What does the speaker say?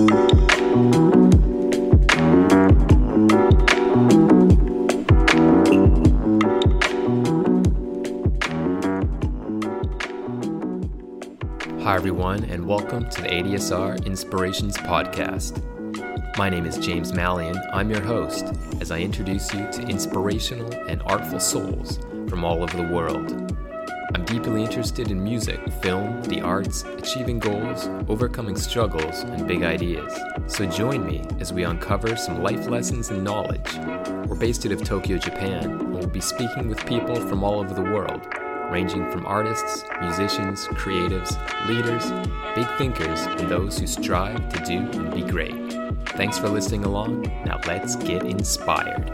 Hi, everyone, and welcome to the ADSR Inspirations Podcast. My name is James Mallion. I'm your host as I introduce you to inspirational and artful souls from all over the world. I'm deeply interested in music, film, the arts, achieving goals, overcoming struggles, and big ideas. So join me as we uncover some life lessons and knowledge. We're based out of Tokyo, Japan, and we'll be speaking with people from all over the world ranging from artists, musicians, creatives, leaders, big thinkers, and those who strive to do and be great. Thanks for listening along. Now let's get inspired.